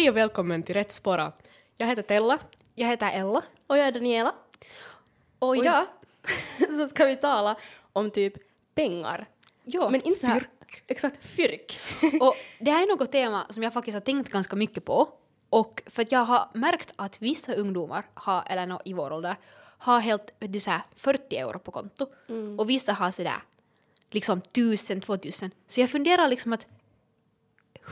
Hej och välkommen till Rätt spåra. Jag heter Tella. Jag heter Ella. Och jag är Daniela. Och idag så ska vi tala om typ pengar. Ja, Men inte så här, exakt, fyrk. och det här är något tema som jag faktiskt har tänkt ganska mycket på. Och för att jag har märkt att vissa ungdomar, har, eller no, i vår ålder, har helt vet du, så här 40 euro på konto. Och vissa har sådär liksom 1000, 2000. Så jag funderar liksom att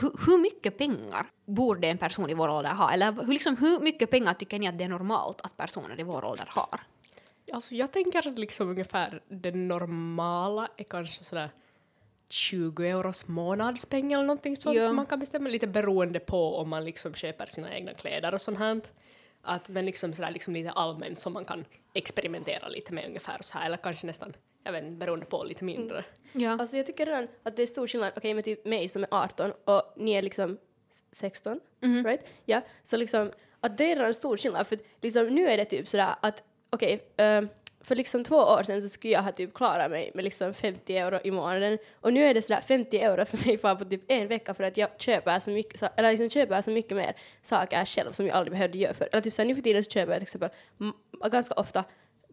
hur, hur mycket pengar borde en person i vår ålder ha? Eller hur, liksom, hur mycket pengar tycker ni att det är normalt att personer i vår ålder har? Alltså jag tänker liksom ungefär det normala är kanske sådär 20 euros månadspeng eller någonting sånt Ja. som man kan bestämma lite beroende på om man liksom köper sina egna kläder och sånt här. Att, men liksom sådär liksom lite allmänt som man kan experimentera lite med ungefär så här eller kanske nästan, jag vet inte, beroende på lite mindre. Ja. Alltså jag tycker redan att det är stor skillnad, okej med typ mig som är 18 och ni är liksom 16, right? Ja, så liksom att det är redan en stor skillnad för att liksom nu är det typ sådär att okej, eh, för liksom två år sedan så skulle jag ha typ klarat mig med liksom 50 euro i månaden och nu är det sådär 50 euro för mig bara på typ en vecka för att jag köper så mycket, eller liksom köper så mycket mer saker själv som jag aldrig behövde göra för. Eller typ såhär nu för tiden så köper jag till exempel ganska ofta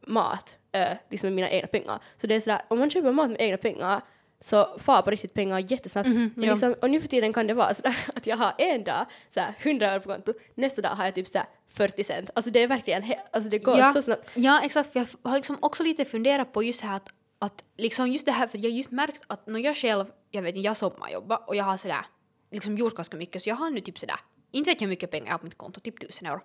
mat äh, liksom med mina egna pengar. Så det är sådär, om man köper mat med egna pengar så far på riktigt pengar jättesnabbt. Men ja. liksom, och nu för tiden kan det vara sådär att jag har en dag såhär 100 euro på konto, nästa dag har jag typ såhär 40 cent. Alltså det är verkligen, alltså det går ja, så snabbt. Ja, exakt. För jag har liksom också lite funderat på just här att, att liksom just det här, för jag har just märkt att när jag själv, jag vet inte, jag sommarjobbar och jag har sådär liksom gjort ganska mycket så jag har nu typ sådär, inte vet jag hur mycket pengar jag har på mitt konto, typ tusen euro.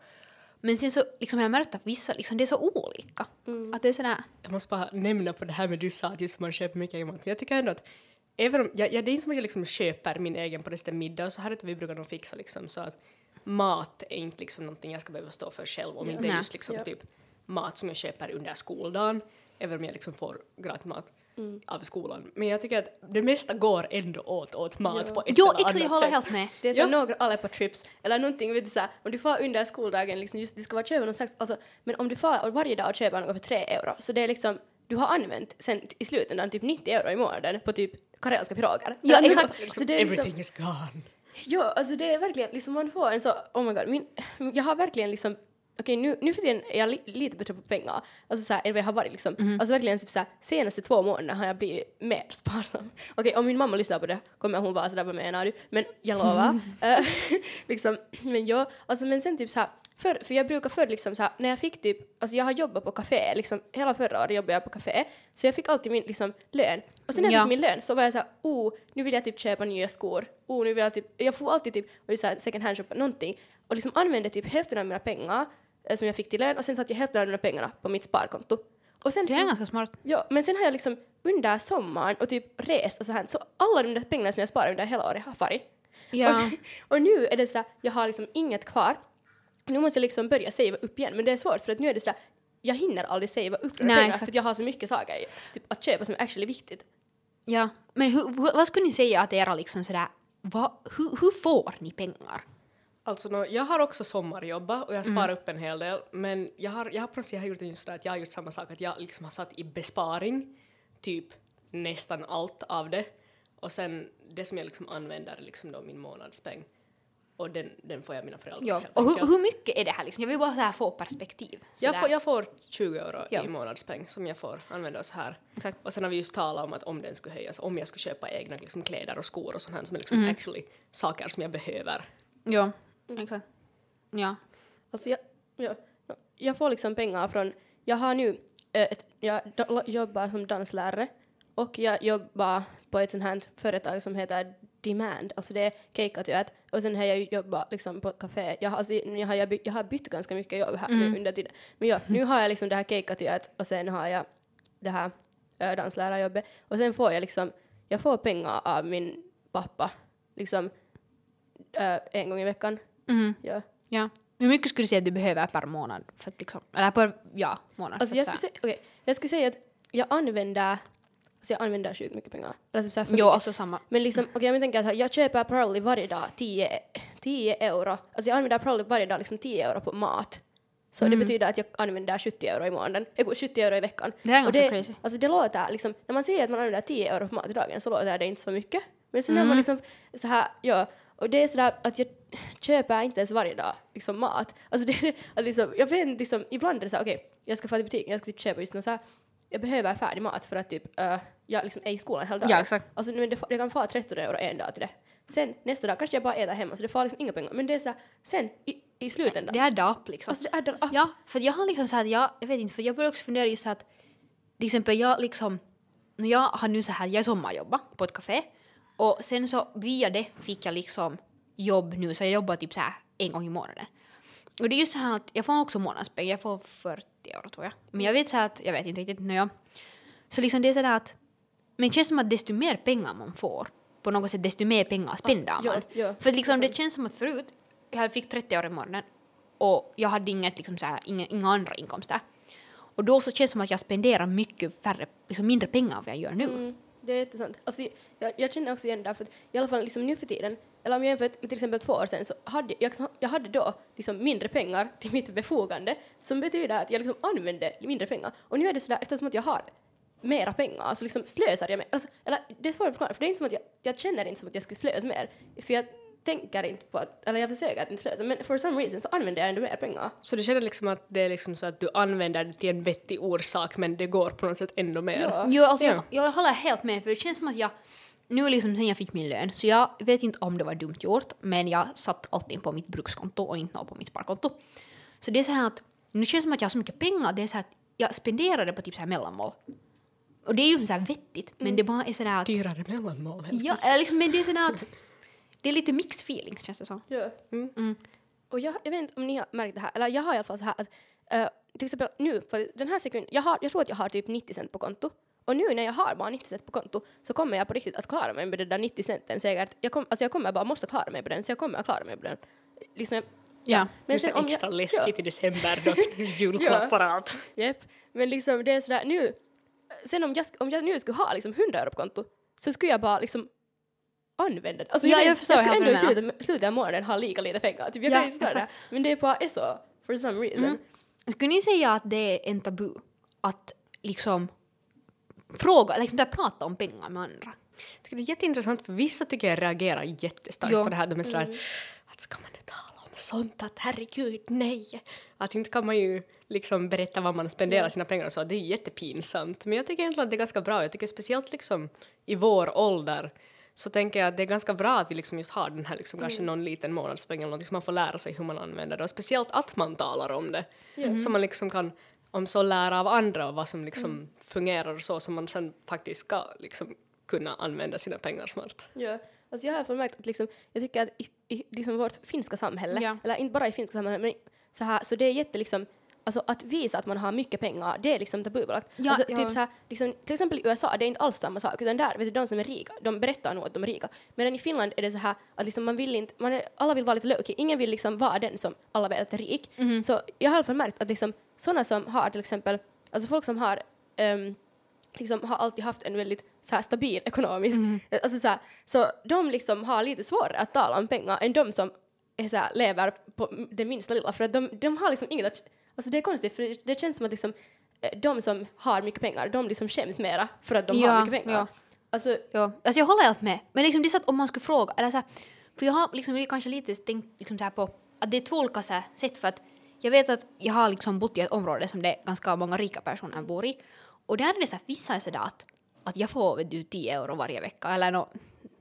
Men sen så liksom har jag märkt att vissa, liksom det är så olika. Att det är sådär, Jag måste bara nämna på det här med du sa att just man köper mycket egen mat, men jag tycker ändå att även om, jag, jag, det är inte som att jag liksom köper min egen på det sättet middag och så här utan vi brukar nog fixa liksom så att mat är inte liksom någonting jag ska behöva stå för själv om inte det är Nej. just liksom Ja. typ mat som jag köper under skoldagen, även om jag liksom får gratis mat av skolan. Men jag tycker att det mesta går ändå åt, åt mat Ja. på ett jo eller exakt, jag annat håller sätt. helt med. Det är så Ja. några alla på trips eller någonting, vet du såhär, om du får under skoldagen liksom just, du ska vara köpa någon slags, alltså, men om du får varje dag och köper något för tre euro, så det är liksom, du har använt sen i slutändan typ 90 euro i månaden på typ karelska piroger. Ja, exakt. något. Så det är liksom, Everything is gone. Ja, alltså det är verkligen, liksom man får en så, oh my god, min, jag har verkligen liksom, okej nu, nu för tiden är jag li, lite bättre på pengar, alltså såhär än vad jag har varit liksom. Alltså verkligen typ såhär, senaste två månaderna har jag blivit mer sparsam. Okej, om min mamma lyssnar på det kommer hon vara sådär, vad menar du? Men jag lovar. Eh, liksom, men ja, alltså men sen typ såhär, för, för jag brukar förr liksom såhär, när jag fick typ, alltså jag har jobbat på café, liksom hela förra året jobbade jag på café, så jag fick alltid min liksom lön. Och sen när jag Ja. fick min lön så var jag såhär, oh, nu vill jag typ köpa nya skor, oh, nu vill jag typ, jag får alltid typ, och så här, second hand shoppa någonting, och liksom använde typ hälften av mina pengar eh, som jag fick till lön, och sen satte jag av de pengarna på mitt sparkonto. Och sen Det är liksom, ganska smart. Ja, men sen har jag liksom under sommaren och typ rest och så här, så alla de där pengarna som jag sparar under hela året har farit. Ja. Och, och nu är det sådär, jag har liksom inget kvar. Nu måste jag liksom börja savea upp igen, men det är svårt för att nu är det sådär, jag hinner aldrig savea upp de pengarna exakt. för att jag har så mycket saker typ, att köpa som är actually viktigt. ja. Men hur, vad skulle ni säga att era liksom sådär, vad, hur, hur får ni pengar? Alltså, nå, jag har också sommarjobbat och jag sparar upp en hel del, men jag har, jag har, precis, jag har gjort just det att jag har gjort samma sak, att jag liksom har satt i besparing typ nästan allt av det och sen det som jag liksom använder är liksom då min månadspeng och den, den får jag mina föräldrar Ja. Och hur, hur mycket är det här liksom? Jag vill bara här få perspektiv. jag, får, jag får 20 euro Ja. i månadspeng som jag får använda så här. Exakt. Och sen har vi just talat om att om den skulle höjas, om jag skulle köpa egna liksom, kläder och skor och sånt här som är liksom Mm. actually saker som jag behöver. Ja, exakt. Ja. Alltså jag, jag, jag får liksom pengar från, jag har nu, eh, ett, jag jobbar som danslärare och jag jobbar på ett sånt här företag som heter Demand, alltså det är keikkatyöt och sen har jag jobbat liksom på café. Jag har, alltså, jag, har, jag, by, jag har bytt ganska mycket jobb här nu under tiden. Men ja, nu har jag liksom det här keikkatyöt och sen har jag det här äh, danslärarjobbet och sen får jag liksom, jag får pengar av min pappa liksom äh, en gång i veckan. Mhm. Ja. ja. Hur mycket skulle du säga att du behöver per månad? För att liksom, eller per, ja, månad. Alltså jag skulle, säga, okej, jag skulle säga att jag använder, alltså jag använder sjukt mycket pengar. Typ så här för Jo, mycket. alltså samma. Men liksom, okej jag tänker att jag köper probably varje dag 10, 10 euro. Alltså jag använder probably varje dag liksom 10 euro på mat. Så Mm. det betyder att jag använder 70 euro i månaden, äh, 70 euro i veckan. Det är ganska crazy. Alltså det låter liksom, när man säger att man använder 10 euro på mat i dagen så låter det inte så mycket. Men sen när Mm. man liksom så här, ja, Och det är sådär att jag köper inte ens varje dag liksom mat. Alltså det, att liksom, jag inte, liksom, ibland är det såhär, okej, jag ska få till butiken, jag ska typ köpa just något såhär, jag behöver färdig mat för att typ, uh, jag liksom är i skolan hela dagen. Ja, exakt. Alltså men det, jag kan få 13 euro en dag till det. Sen nästa dag kanske jag bara äter hemma så det får liksom inga pengar. Men det är såhär, sen i, i slutändan. Det är dapp liksom. alltså det är ah, Ja, för jag har liksom så här, jag, jag vet inte, för jag börjar också fundera just att till exempel jag liksom, jag har nu så här, jag sommarjobbat på ett café och sen så via det fick jag liksom jobb nu så jag jobbar typ så här en gång i månaden. Och det är just så här att jag får också månadspengar, jag får 40 euro tror jag. Men jag vet så här att, jag vet inte riktigt, när jag, så liksom det är så där att, men det känns som att desto mer pengar man får, på något sätt desto mer pengar spendar ja, man. ja, För liksom det känns som att förut, jag fick 30 euro i månaden och jag hade inget, liksom så här, inga, inga andra inkomster. Och då så känns det som att jag spenderar mycket färre, liksom mindre pengar än vad jag gör nu. Mm, det är jättesant. Alltså, jag, jag känner också igen det, för att i alla fall liksom nu för tiden, eller om jag jämför med till exempel två år sedan, så hade jag, jag hade då liksom mindre pengar till mitt befogande, som betyder att jag liksom använde mindre pengar. Och nu är det sådär, eftersom att jag har mera pengar, så liksom slösar jag mer. Alltså, eller det är svårt att förklara, för det är inte som att jag, jag känner inte som att jag skulle slösa mer, för jag tänker inte på att, eller jag försöker att inte slösa, men for some reason så använder jag ändå mer pengar. Så du känner liksom att det är liksom så att du använder det till en vettig orsak men det går på något sätt ändå mer? Ja. Jo, alltså Ja. jag, jag håller helt med för det känns som att jag nu liksom sen jag fick min lön så jag vet inte om det var dumt gjort men jag satt allting på mitt brukskonto och inte något på mitt sparkonto. Så det är så här att nu känns det som att jag har så mycket pengar det är så här att jag spenderar det på typ så här mellanmål. Och det är ju så här vettigt men det bara är så där att Dyrare mellanmål. helt ja, eller liksom, men det är så där att det är lite mixed feelings känns det som. Ja. Mm. Och jag, jag vet inte om ni har märkt det här, eller jag har i alla fall så här att eh, till exempel nu, för den här sekunden, jag, har, jag tror att jag har typ 90 cent på konto. Och nu när jag har bara 90 cent på konto så kommer jag på riktigt att klara mig med det där 90 centen säkert. Jag, kom, alltså jag kommer bara måste klara mig på den, så jag kommer att klara mig på den. Liksom, jag- Ja. Men sen så om jag- extra läskigt i december då julklappar och allt. Ja, japp. Men liksom det är sådär nu, sen om jag, om jag nu skulle ha liksom 100 euro på konto så skulle jag bara liksom använda det. Alltså, Ja, jag förstår jag skulle ändå i slutet, slutet av månaden ha lika lite pengar. Typ, jag Ja, kan inte göra det. Men det är bara är så, for some reason. Mm. Skulle ni säga att det är en tabu att liksom fråga, liksom där prata om pengar med andra? Jag tycker det är jätteintressant för vissa tycker jag reagerar jättestarkt Ja. på det här. De är sådär att ska man nu tala om sånt att herregud nej. Att inte kan man ju liksom berätta vad man spenderar sina pengar och så. Det är jättepinsamt. Men jag tycker egentligen att det är ganska bra. Jag tycker speciellt liksom i vår ålder så tänker jag att det är ganska bra att vi liksom just har den här liksom kanske någon liten månadspeng eller någonting så man får lära sig hur man använder det och speciellt att man talar om det. Så man liksom kan om så lära av andra och vad som liksom fungerar och så som man sen faktiskt ska liksom kunna använda sina pengar smart. Ja, alltså jag har i märkt att liksom, jag tycker att i, i liksom vårt finska samhälle, Ja. eller inte bara i finska samhälle, men så, här, så det är jätte liksom, alltså att visa att man har mycket pengar, det är liksom tabubelagt. Ja, alltså, ja. typ så här, liksom, till exempel i USA, det är inte alls samma sak, utan där, vet du, de som är rika, de berättar nog att de är rika. Medan i Finland är det så här att liksom man vill inte, man är, alla vill vara lite low ingen vill liksom vara den som alla vet att är rik. Mhm. Så jag har i alla fall märkt att liksom sådana som har till exempel, alltså folk som har ehm, liksom har alltid haft en väldigt så här, stabil ekonomisk, Mm. alltså så, här, så de liksom har lite svårare att tala om pengar än de som är så här, lever på det minsta lilla för att de, de har liksom inget att, alltså det är konstigt för det, känns som att liksom eh, de som har mycket pengar, de liksom skäms mera för att de Ja, har mycket pengar. ja. Alltså, Ja, alltså jag håller helt med. Men liksom det är så att om man skulle fråga, eller så här, för jag har liksom kanske lite tänkt liksom så här på att det är två olika så här sätt för att jag vet att jag har liksom bott i ett område som det är ganska många rika personer bor i och där är det så här, vissa är sådär att, att jag får vet du 10 euro varje vecka eller no,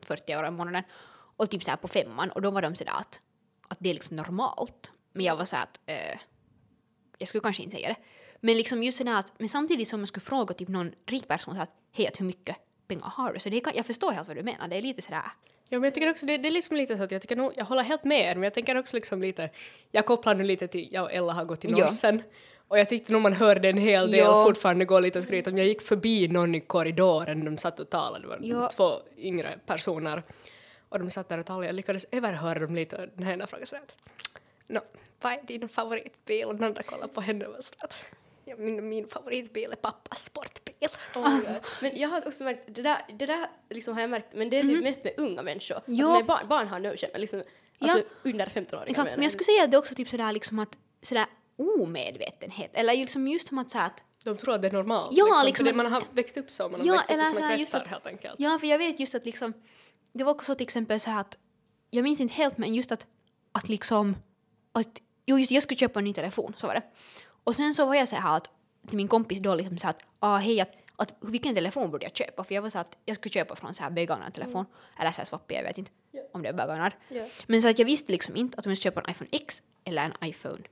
40 euro i månaden och typ så här på femman och då var de sådär att, att det är liksom normalt. Men jag var så här att eh, jag skulle kanske inte säga det. Men liksom just sådär att, men samtidigt som jag skulle fråga typ någon rik person så att hej, hur mycket pengar har du? Så det kan, jag förstår helt vad du menar, det är lite sådär. Ja, men jag tycker också det, det är liksom lite så att jag tycker nog, jag håller helt med er, men jag tänker också liksom lite, jag kopplar nu lite till, jag och Ella har gått i Ja. Norsen och jag tyckte nog man hörde en hel del Ja. fortfarande gå lite och skryta om jag gick förbi någon i korridoren, de satt och talade, det var Ja. två yngre personer och de satt där och talade, jag lyckades överhöra dem lite och den här ena frågade så att Nå, vad är din favoritbil? Och den andra kollade på henne och var så att ja, min, min favoritbil är pappas sportbil. oh God. Men jag har också märkt, det där, det där liksom har jag märkt, men det är typ mest med unga människor. Alltså Ja. med barn, barn har notion, men liksom alltså Ja. under 15-åringar Ja, men jag skulle säga att det är också typ sådär liksom att sådär omedvetenhet eller liksom just som att säga att De tror att det är normalt. Ja, liksom, liksom för man har växt upp så, man har Ja, växt upp i såna här just kretsar att- helt enkelt. Ja, för jag vet just att liksom, det var också till exempel så här att jag minns inte helt men just att, att liksom, att, jo just jag skulle köpa en ny telefon, så var det. Och sen så var jag så här att, till min kompis då liksom så att, ah hej att, att vilken telefon borde jag köpa? För jag var så att jag skulle köpa från så här begagnad telefon, eller så här swappig, jag vet inte Ja. om det är begagnad. Ja. Men så att jag visste liksom inte att om jag skulle köpa en iPhone X eller en iPhone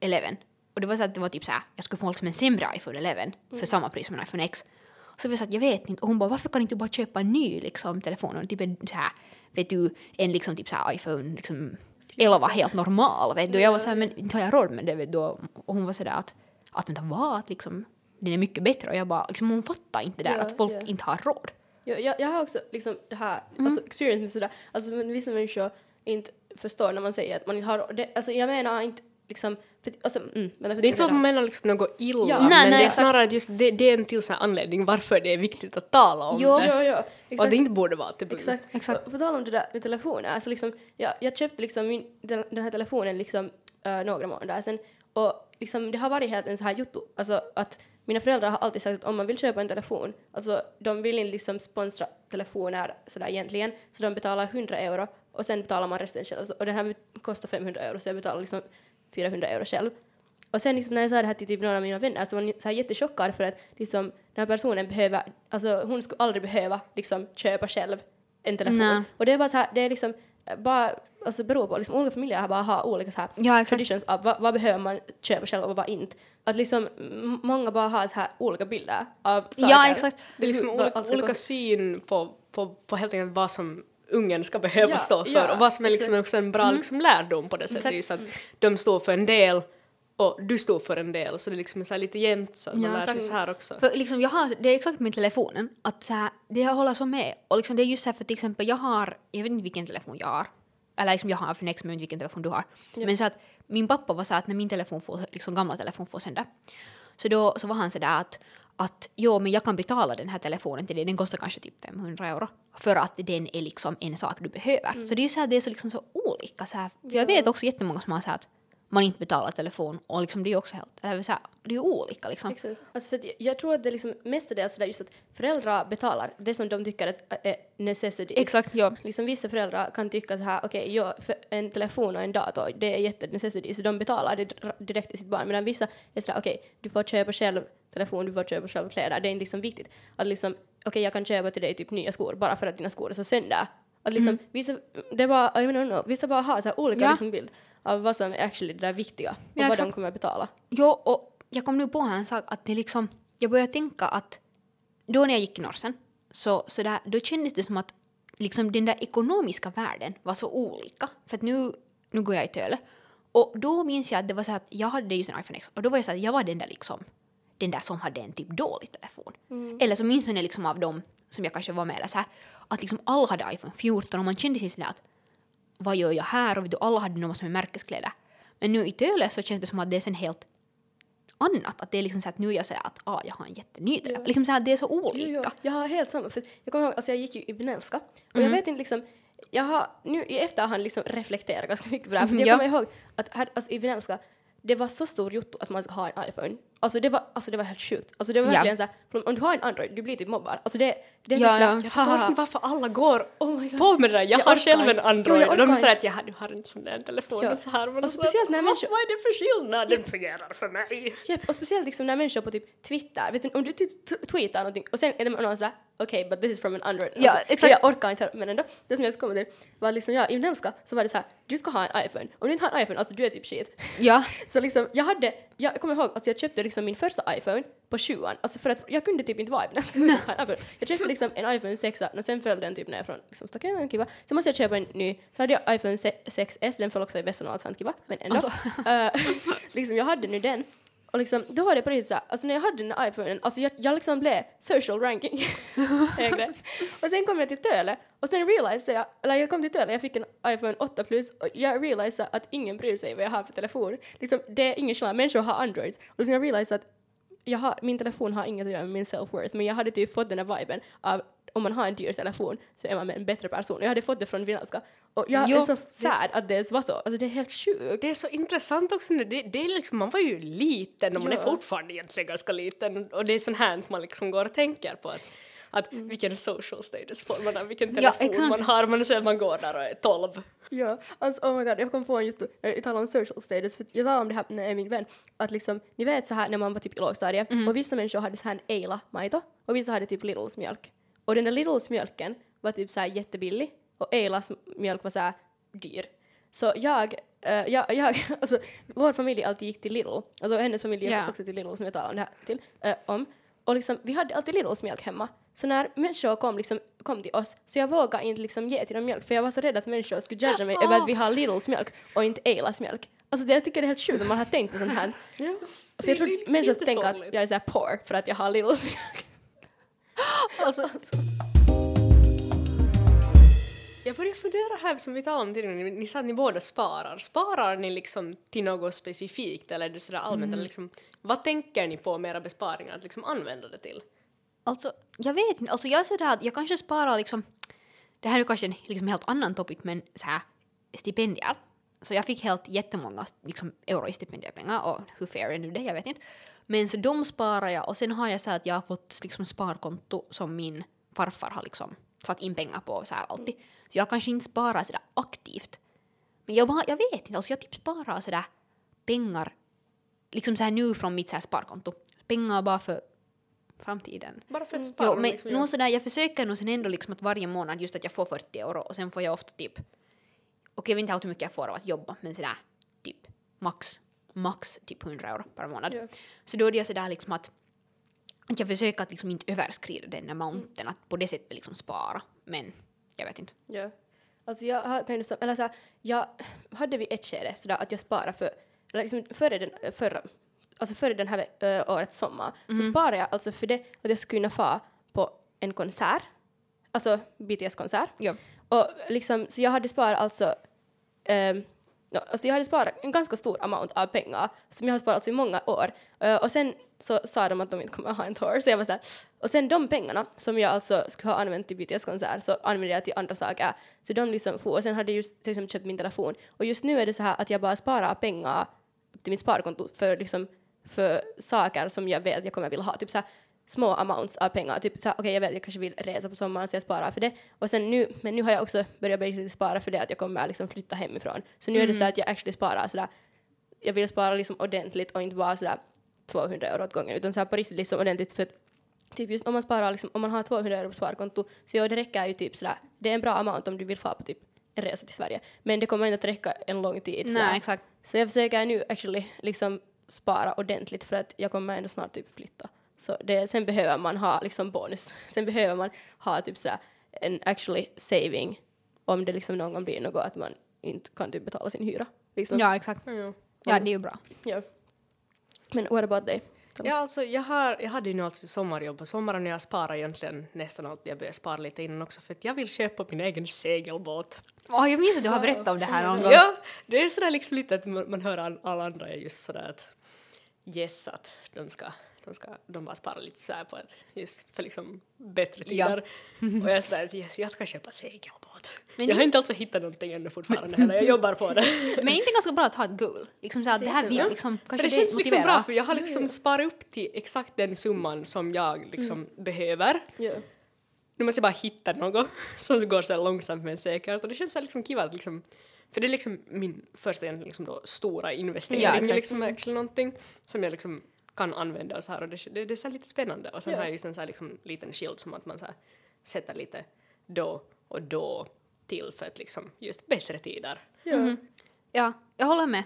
11. Och det var så att det var typ så här, jag skulle få liksom en sämre iPhone 11 för samma pris som en iPhone X. Så vi sa att jag vet inte och hon bara varför kan inte du bara köpa en ny liksom telefon och typ en så här, vet du, en liksom typ så här iPhone liksom 11 helt normal vet du. Jag var så här men inte har jag råd med det vet du. Och hon var så där att, att vänta vad, att liksom den är mycket bättre och jag bara liksom hon fattar inte det där Ja, att folk ja. inte har råd. Jag, jag, jag har också liksom det här, alltså experience med sådär, alltså vissa människor inte förstår när man säger att man inte har, det, alltså jag menar inte liksom, för, alltså, mm, Det är inte så att man menar liksom något illa, Ja. men Nej, det är exakt. snarare att just det, det är en till sån här anledning varför det är viktigt att tala om Jo. det. Ja, ja, Och att exakt. det inte borde vara punkt. Exakt. Exakt. På, på tal om det där med telefoner, alltså liksom, jag, jag köpte liksom min, den, den här telefonen liksom äh, några månader sedan och liksom det har varit helt en så här jotto, alltså att mina föräldrar har alltid sagt att om man vill köpa en telefon, alltså de vill inte liksom sponsra telefoner sådär egentligen, så de betalar 100 euro och sen betalar man resten själv. Så- Och den här kostar 500 euro så jag betalar liksom 400 euro själv. Och sen liksom när jag sa det här till typ några av mina vänner så var de så här jättechockade för att liksom den här personen behöver, alltså hon skulle aldrig behöva liksom köpa själv en telefon. Nej. Och det är bara så här, det är liksom bara, alltså beror på, liksom olika familjer har bara har olika så här Ja, traditions av vad, vad behöver man köpa själv och vad inte. Att liksom många bara har så här olika bilder av saker. Ja, exakt. Det är liksom olika, olika syn på, på, på helt enkelt vad som ungen ska behöva Ja, stå för ja, och vad som är liksom också en bra liksom lärdom på det sättet. Exakt. Just att de står för en del och du står för en del så det är liksom så här lite jämnt så att man Ja, lär sig så här också. För liksom jag har, det är exakt med telefonen, att så här, det jag håller så med. Och liksom det är just så här för till exempel jag har, jag vet inte vilken telefon jag har. Eller liksom jag har för next men vilken telefon du har. Men så att min pappa var så att när min telefon får, liksom gamla telefon får sönder. Så då så var han så där att, att jo men jag kan betala den här telefonen till dig, den kostar kanske typ 500 euro. För att den är liksom en sak du behöver. Så det är ju så här, det är så liksom så olika så här. För jag vet också jättemånga som har så här att man inte betalar telefon och liksom det är ju också helt, eller så här, det är ju olika liksom. Exakt. Alltså för att jag, tror att det är liksom mestadels sådär just att föräldrar betalar det som de tycker att är necessity. Exakt, ja. Liksom vissa föräldrar kan tycka så här, okej, för en telefon och en dator, det är jättenecessity, så de betalar det direkt till sitt barn. Medan vissa är sådär, okej, du får köpa själv telefon, du får köpa själv kläder, det är inte liksom viktigt. Att liksom, okej, jag kan köpa till dig typ nya skor bara för att dina skor är så sönder. Att liksom, vissa, det var, I don't know, vissa bara har så här olika Ja. liksom bild av vad som är actually det där viktiga och Ja, vad de kommer att betala. Jo, och jag kom nu på här en sak att det liksom, jag började tänka att då när jag gick i Norsen så, så där, då kändes det som att liksom den där ekonomiska världen var så olika. För att nu, nu går jag i Töle och då minns jag att det var så att jag hade just en iPhone X och då var jag så att jag var den där liksom den där som hade en typ dålig telefon. Eller så minns jag liksom av dem som jag kanske var med eller så här, att liksom alla hade iPhone 14 och man kände sig sådär att vad gör jag här? Och vet du, alla hade något som är märkeskläder. Men nu i Töle så känns det som att det är sen helt annat. Att det är liksom så att nu jag säger att ah, jag har en jätteny telefon. Liksom så här, det är så olika. Jo, jo, jag har helt samma. För jag kommer ihåg, alltså jag gick ju i Benelska och jag vet inte liksom, jag har nu i efterhand liksom reflekterat ganska mycket på det här. För jag Ja. kommer ihåg att här, alltså i Benelska, det var så stor jotto att man ska ha en iPhone. Alltså det var, alltså det var helt sjukt. Alltså det var Ja. verkligen så här, för om du har en Android, du blir typ mobbad. Alltså det, det är Ja, ja. Jag förstår inte varför alla går Oh my God. på med det där. Jag, Jag har orkar själv en. Android Jo, jag och de säger att jag, du har inte sån där telefon Ja. och så här. Men Och speciellt när människor- vad är det för skillnad? Den fungerar för mig. Japp, och speciellt liksom när människor på typ Twitter, vet du, om du typ tweetar någonting och sen är det någon sådär okej, but this is from an Android. Ja, Alltså, exakt. Jag orkar inte men ändå, det som jag skulle komma till var liksom, ja, i Benelska så var det så här, du ska ha en iPhone. Om du inte har en iPhone, alltså du är typ shit. Ja. Så liksom, jag hade, jag kommer ihåg att jag köpte liksom min första iPhone på sjuan, alltså för att jag kunde typ inte vara Benelska. utan att ha en iPhone. Jag köpte liksom en iPhone 6 och sen föll den typ ner från liksom, staketet, kiva. Sen måste jag köpa en ny, så hade jag iPhone 6S, den föll också i vässan och allt sånt, kiva. Men ändå. Eh, liksom, jag hade nu den. Och liksom, då var det på riktigt såhär, alltså när jag hade den här iPhonen, alltså jag, jag liksom blev social ranking högre. Och sen kom jag till Töle och sen realisade jag, eller jag kom till Töle, jag fick en iPhone 8 plus och jag realisade att ingen bryr sig vad jag har för telefon. Liksom, det är ingen skillnad, människor har Androids. Och liksom jag realisade att jag har, min telefon har inget att göra med min self-worth, men jag hade typ fått den här viben av om man har en dyr telefon så är man en bättre person. Jag hade fått det från Vinalska. Och jag Jo, är så sad att det var så. Alltså det är helt sjukt. Det är så intressant också, när det, det är liksom, man var ju liten och man är Ja. fortfarande egentligen ganska liten och det är sånt här man liksom går och tänker på. Att, att vilken social status får man, vilken Ja, telefon exakt. man har, man att man går där och är 12. Ja, alltså oh my god, jag kom på en juttu, jag talar om social status, för jag talade om det här med min vän, att liksom, ni vet så här när man var typ i lågstadiet, och vissa människor hade så här en Eila-maito, och vissa hade typ Littles mjölk. Och den där Littles mjölken var typ så här jättebillig, och Eilas mjölk var så här dyr. Så jag, eh, jag, jag alltså vår familj alltid gick till Lidl, alltså hennes familj gick Ja. också till Lidl som jag talade om det här till, eh, om, och liksom vi hade alltid Lidls mjölk hemma. Så när människor kom, liksom, kom till oss, så jag vågade inte liksom ge till dem mjölk för jag var så rädd att människor skulle judga mig över att vi har Lidls mjölk och inte Eilas mjölk. Alltså det, jag tycker det är helt sjukt om man har tänkt på sånt här. Ja. För jag tror människor tänker att jag är såhär poor för att jag har Lidls mjölk. Alltså, Jag börjar fundera här som vi talade om tidigare, ni, sa att ni båda sparar. Sparar ni liksom till något specifikt eller är det sådär allmänt? Eller liksom, vad tänker ni på med era besparingar att liksom använda det till? alltså, jag vet inte. Alltså jag är sådär att jag kanske sparar liksom... Det här är kanske en liksom helt annan topic, men så här stipendier. Så jag fick helt jättemånga liksom, euro i stipendiepengar och hur fair är nu det, jag vet inte. Men så de sparar jag och sen har jag så att jag har fått liksom sparkonto som min farfar har liksom satt in pengar på så här alltid. Så jag kanske inte sparar sådär aktivt. Men jag, bara, jag vet inte, alltså jag typ sparar sådär pengar liksom så här nu från mitt så här sparkonto. Pengar bara för framtiden. Bara för att spara? Jo, men liksom, nog sådär, jag försöker nog sen ändå liksom att varje månad just att jag får 40 euro och sen får jag ofta typ, okej jag vet inte allt hur mycket jag får av att jobba, men sådär typ max, max typ 100 euro per månad. Ja. Så då är det sådär liksom att, att jag försöker att liksom inte överskrida den amounten, att på det sättet liksom spara, men jag vet inte. Ja. Alltså jag har eller så här, jag hade vid ett skede sådär att jag sparade för, eller liksom före den, förra, alltså före den här ö, årets sommar, så sparade jag alltså för det att jag skulle kunna få på en konsert, alltså BTS-konsert. Ja. Och liksom, så jag hade sparat alltså, ehm, no, alltså jag hade sparat en ganska stor amount av pengar som jag har sparat i många år. Uh, och sen så sa de att de inte kommer att ha en tour, så jag var såhär, och sen de pengarna som jag alltså skulle ha använt till BTS-konsert så använde jag till andra saker. Så de liksom for, och sen hade jag just till exempel köpt min telefon. Och just nu är det så här att jag bara sparar pengar till mitt sparkonto för liksom för saker som jag vet att jag kommer vilja ha. Typ så här, små amounts av pengar. Typ så okej jag vet jag kanske vill resa på sommaren så jag sparar för det. Och sen nu, men nu har jag också börjat spara för det att jag kommer liksom flytta hemifrån. Så nu är det så här att jag actually sparar sådär, jag vill spara liksom ordentligt och inte bara sådär 200 euro åt gången utan så här på riktigt liksom ordentligt för typ just om man sparar liksom, om man har 200 euro på sparkonto så ja, det räcker ju typ sådär, det är en bra amount om du vill få på typ en resa till Sverige. Men det kommer inte att räcka en lång tid. sådär. Nej, exakt. Så jag försöker nu actually liksom spara ordentligt för att jag kommer ändå snart typ flytta. Så det, sen behöver man ha liksom bonus. Sen behöver man ha typ sådär en actually saving om det liksom någon gång blir något att man inte kan typ betala sin hyra. Liksom. Ja, exakt. Ja. Ja, det är ju bra. ja. Men what about dig? Ja, alltså jag, har, jag hade ju nu alltså sommarjobb på sommaren och jag sparar egentligen nästan allt. Jag började spara lite innan också för att jag vill köpa min egen segelbåt. Åh, jag minns att du har berättat om det här någon gång. Ja, det är sådär liksom lite att man, man hör all, alla andra är just sådär att yes att de ska, de ska, de bara sparar lite sådär på att just för liksom bättre Ja. tider. Och jag är sådär yes, jag ska köpa segelbåt. Men jag har inte alltså hittat någonting ännu fortfarande heller, jag jobbar på det. Men är inte ganska bra att ha ett goal? Liksom så att det här vill Ja. liksom, För kanske det känns liksom bra för jag har liksom sparat upp till exakt den summan som jag liksom behöver. Ja. Nu måste jag bara hitta något som går så här långsamt men säkert och det känns så här liksom kiva att liksom för det är liksom min första liksom då stora investering, Ja, exakt. liksom actually någonting som jag liksom kan använda och så här och det, det, det är så här lite spännande och sen Ja. har jag just en så här liksom liten skild som att man så här sätter lite då och då till för att liksom just bättre tider. Ja. Ja, jag håller med.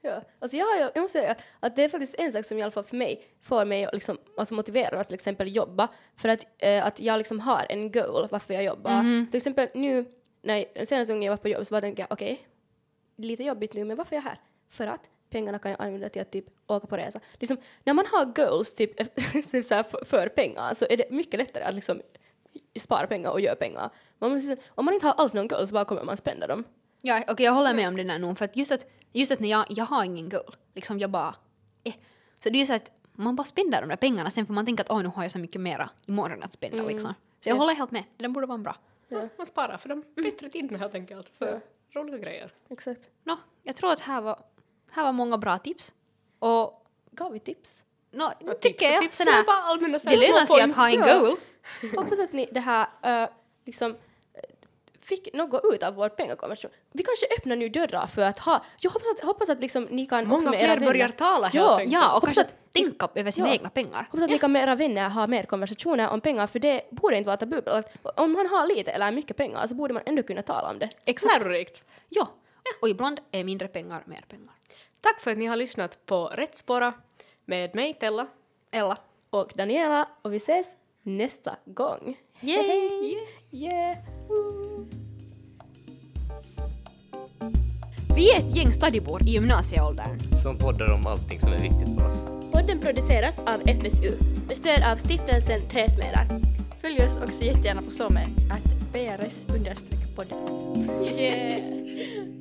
Ja, alltså jag, jag måste säga att, att det är faktiskt en sak som i alla fall för mig får mig att liksom, alltså motivera att till exempel jobba för att, eh, att jag liksom har en goal varför jag jobbar. Till exempel nu, när, senaste gången jag var på jobb så bara tänkte jag okej, lite jobbigt nu men varför är jag här? För att pengarna kan jag använda till att typ åka på resa. Liksom, när man har goals typ, typ så här för, för pengar så är det mycket lättare att liksom spara pengar och göra pengar. Man måste, om man inte har alls någon goal så bara kommer man spända dem. Ja, okej jag håller med om det där nog för att just att, just att när jag, jag har ingen goal, liksom jag bara, eh. Så det är ju så att man bara spendar de där pengarna, sen får man tänka att åh nu har jag så mycket mera imorgon att spenda liksom. Så jag Ja. håller helt med, det där borde vara bra. Ja. Man sparar för de bättre tiderna helt enkelt, för roliga grejer. Exakt. Nå, jag tror att här var, här var många bra tips. Och Gav vi tips? Och tips tycker och jag tips sådär, är bara allmänna det lönar sig att ha en ja. goal. hoppas att ni det här uh, liksom eh, fick något ut av vår pengakonversation. Vi kanske öppnar nu dörrar för att ha, jag hoppas att, hoppas att liksom ni kan också Många med era fler börjar vänner, tala helt Ja, enkelt. Ja, och Hoppas kanske att- tänka över sina Ja. egna pengar. Hoppas att ni kan med era vänner ha mer konversationer om pengar, för det borde inte vara tabubelagt. Om man har lite eller mycket pengar så borde man ändå kunna tala om det. Exakt. Lärorikt. Ja. Och ibland är mindre pengar mer pengar. Tack för att ni har lyssnat på Rätt spåra med mig, Tella. Ella. Och Daniela, och vi ses nästa gång. Yay! Yeah! Vi är ett gäng stadibor i gymnasieåldern. Som poddar om allting som är viktigt för oss. Podden produceras av FSU med stöd av stiftelsen Träsmedar. Följ oss också jättegärna på SOME, att PRS-podden. Yeah.